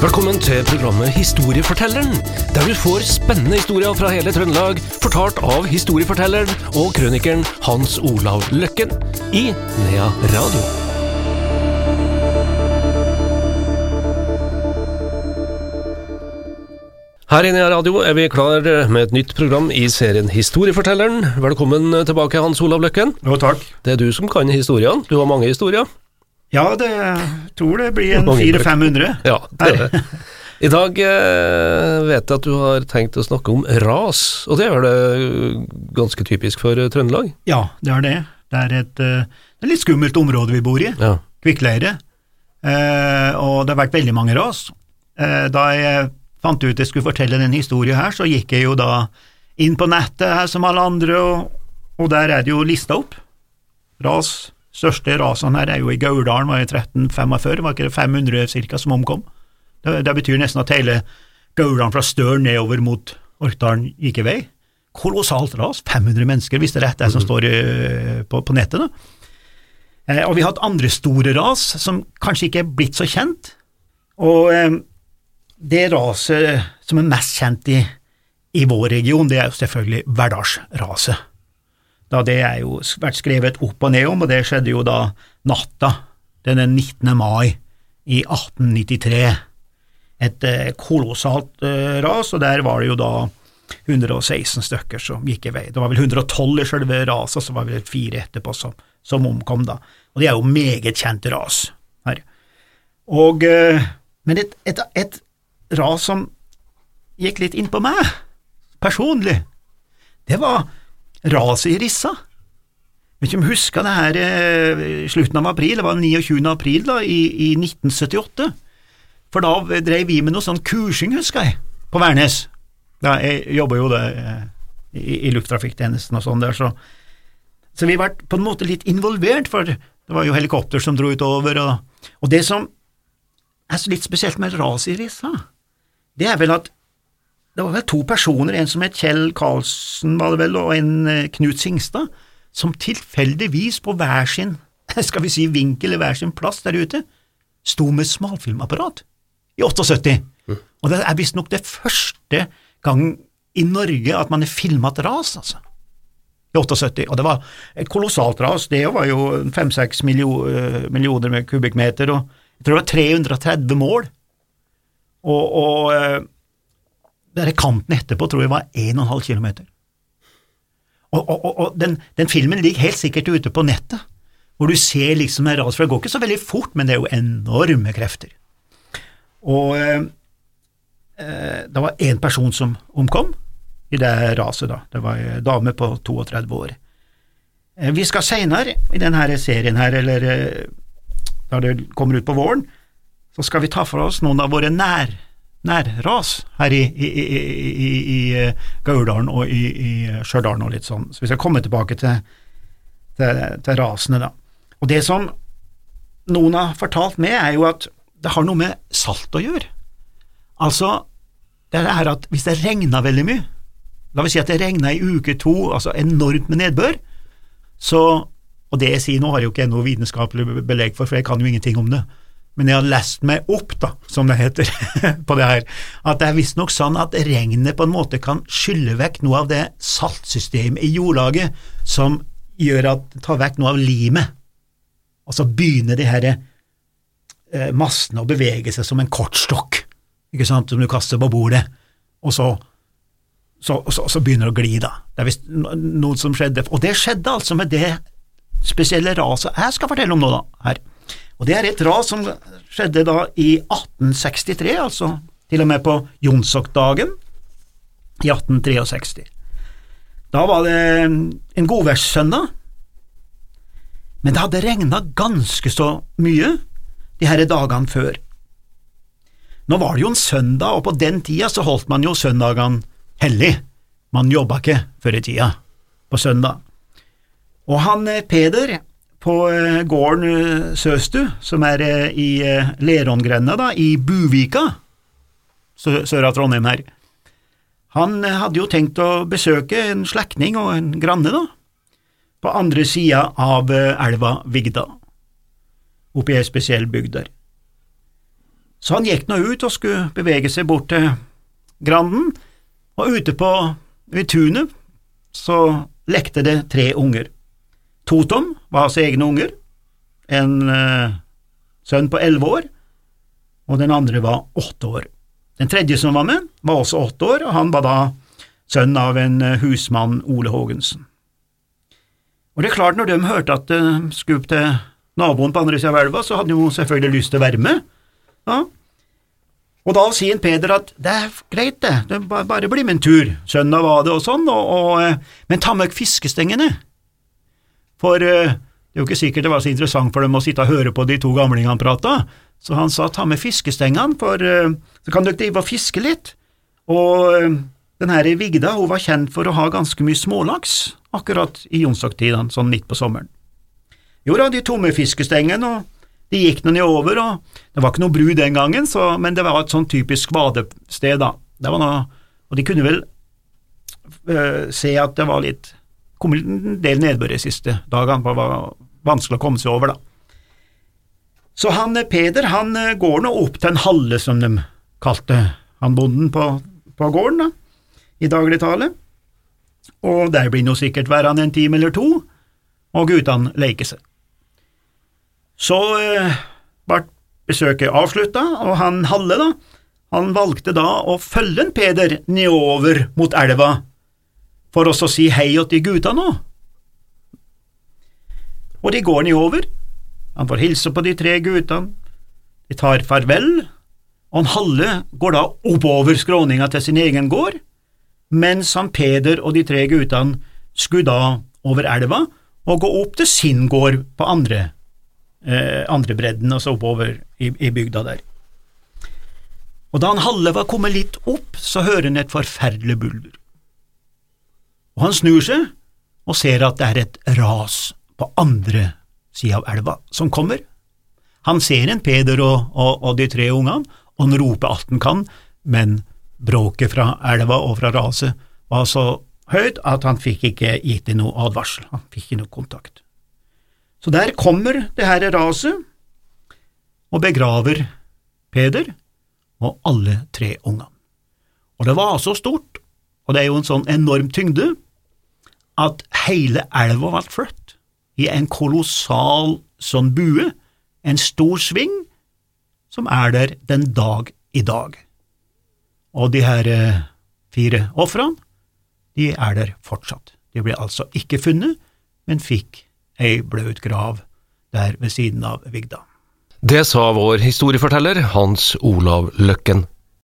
Velkommen til programmet Historiefortelleren, der du får spennende historier fra hele Trøndelag, fortalt av historiefortelleren og krønikeren Hans Olav Løkken i Nea Radio. Her i Nea Radio er vi klar med et nytt program i serien Historiefortelleren. Velkommen tilbake, Hans Olav Løkken. Jo, takk. Det er du som kan historiene. Du har mange historier. Ja, det tror det blir en 400-500. Ja, det er det. I dag eh, vet jeg at du har tenkt å snakke om ras, og det er vel eh, ganske typisk for eh, Trøndelag? Ja, det er det. Det er et, det er litt skummelt område vi bor i, Ja. kvikkleire, eh, og det har vært veldig mange ras. Eh, da jeg fant ut jeg skulle fortelle denne historien her, så gikk jeg jo da inn på nettet her som alle andre, og, og der er det jo lista opp. Ras, største rasene her er jo i Gauldalen, var i 1345, var ikke det 500 cirka som omkom? Det, det betyr nesten at hele Gauldalen fra Støren nedover mot Orkdalen gikk i vei. Kolossalt ras, 500 mennesker, hvis det er rett det som står eh, på, på nettet. da. Eh, og vi har hatt andre store ras som kanskje ikke er blitt så kjent. Og eh, det raset som er mest kjent i, i vår region, det er jo selvfølgelig Verdalsraset. Da det er jo vært skrevet opp og ned om, og det skjedde jo da natta den 19. mai i 1893. Et eh, kolossalt eh, ras, og der var det jo da 116 stykker som gikk i vei. Det var vel 112 i selve raset, så var det fire etterpå som, som omkom, da. Og det er jo meget kjent ras her. Og, eh, men et, et, et ras som gikk litt inn på meg, personlig, det var raset i Rissa. Vet ikke om du husker det her eh, slutten av april, det var 29. april da, i, i 1978. For da drev vi med noe sånn kursing, husker jeg, på Værnes. Ja, jeg jobber jo det eh, i, i lufttrafikktjenesten og sånn der, så, så vi ble på en måte litt involvert, for det var jo helikopter som dro utover, og, og det som er litt spesielt med raset i Rissa, det er vel at det var vel to personer, en som het Kjell Karlsen, var det vel, og en eh, Knut Singstad, som tilfeldigvis på hver sin, skal vi si vinkel, eller hver sin plass der ute, sto med smalfilmapparat i 78. Og det er visstnok det første gang i Norge at man har filma et ras, altså. I 78. Og det var et kolossalt ras. Det var jo fem-seks millioner med kubikkmeter, og jeg tror det var 330 mål. Og, og denne kanten etterpå tror jeg var 1,5 km. Og, og, og, og den, den filmen ligger helt sikkert ute på nettet, hvor du ser liksom en ras, for det går ikke så veldig fort, men det er jo enorme krefter. Og eh, eh, det var én person som omkom i det raset, da. Det var ei dame på 32 år. Eh, vi skal seinere i denne serien her, eller eh, da det kommer ut på våren, så skal vi ta for oss noen av våre nær, nærras her i, i, i, i, eh, Gauldalen og i, i Stjørdal og litt sånn. Så vi skal komme tilbake til, til, til rasene, da. Og det som noen har fortalt meg, er jo at det har noe med salt å gjøre. Altså, det er at hvis det regner veldig mye, la oss si at det regner i uke to, altså enormt med nedbør, så, og det jeg sier nå har jeg jo ikke noe vitenskapelig belegg for, for jeg kan jo ingenting om det, men jeg har lest meg opp, da, som det heter, på det her, at det er visstnok sånn at regnet på en måte kan skylle vekk noe av det saltsystemet i jordlaget som gjør at tar vekk noe av limet, og så begynner de her eh, massene å bevege seg som en kortstokk, ikke sant, som du kaster på bordet, og så, så, så, så begynner det å gli, da. Det er visst noe som skjedde, og det skjedde altså med det spesielle raset jeg skal fortelle om nå, da, her. Og det er et ras som skjedde da i 1863, altså til og med på Jonsokdagen i 1863. Da var det en godværssøndag, men det hadde regna ganske så mye de her dagene før. Nå var det jo en søndag, og på den tida så holdt man jo søndagene hellig. Man jobba ikke før i tida på søndag. Og han eh, Peder på eh, gården eh, Søstu, som er eh, i Lerongrenda, da, i Buvika, sø- sør av Trondheim her, han hadde jo tenkt å besøke en slektning og en granne, da, på andre sida av elva Vigda, oppi ei spesiell bygd der. Så han gikk nå ut og skulle bevege seg bort til Granden, og ute på ved tunet så lekte det tre unger. Totom var hans egne unger, en uh, sønn på elleve år, og den andre var åtte år. Den tredje som var med, var også åtte år, og han var da sønn av en uh, husmann, Ole Haagensen. Og det er klart, når de hørte at det uh, skulle til naboen på andre siden av elva, så hadde de jo selvfølgelig lyst til å være med. Ja. Og da sier Peder at det er greit, det, det bare bli med en tur, søndag var det og sånn, og, og, eh, men ta med fiskestengene. For uh, det er jo ikke sikkert det var så interessant for dem å sitte og høre på de to gamlingene prate, så han sa ta med fiskestengene, for uh, så kan dere drive og fiske litt. Og uh, den her Vigda hun var kjent for å ha ganske mye smålaks akkurat i jonsdagstidene, sånn midt på sommeren. Jo da, de tomme fiskestengene, og de gikk nå nedover, og det var ikke noe bru den gangen, så, men det var et sånn typisk vadested, da. Noe, og de kunne vel øh, se at det var litt kom en del nedbør de siste dagene, det var vanskelig å komme seg over, da. Så han eh, Peder han eh, går nå opp til en halle, som de kalte han bonden på, på gården, da, i dagligtale, og der blir nå sikkert værende en time eller to, og guttene leker seg. Så eh, ble besøket avslutta, og han Halle, da, han valgte da å følge en Peder nedover mot elva for oss å si hei til de gutta nå. Og de går nedover, han får hilse på de tre gutta, de tar farvel, og han Halle går da oppover skråninga til sin egen gård, mens han Peder og de tre gutta skulle da over elva og gå opp til sin gård på andre eh, andre bredden, altså oppover i, i, bygda der. Og da han Halle var kommet litt opp, så hører han et forferdelig bulder. Og han snur seg og ser at det er et ras på andre sida av elva som kommer. Han ser en Peder og, og, og de tre ungene, og han roper alt han kan, men bråket fra elva og fra raset var så høyt at han fikk ikke gitt dem noe advarsel, han fikk ikke noe kontakt. Så der kommer det her raset og begraver Peder og alle tre ungene. Og det var så stort, og det er jo en sånn enorm tyngde, at hele elva ble flyttet i en kolossal sånn bue, en stor sving, som er der den dag i dag. Og de her eh, fire ofrene, de er der fortsatt. De ble altså ikke funnet, men fikk ei blaut grav der ved siden av Vigda. Det sa vår historieforteller Hans Olav Løkken.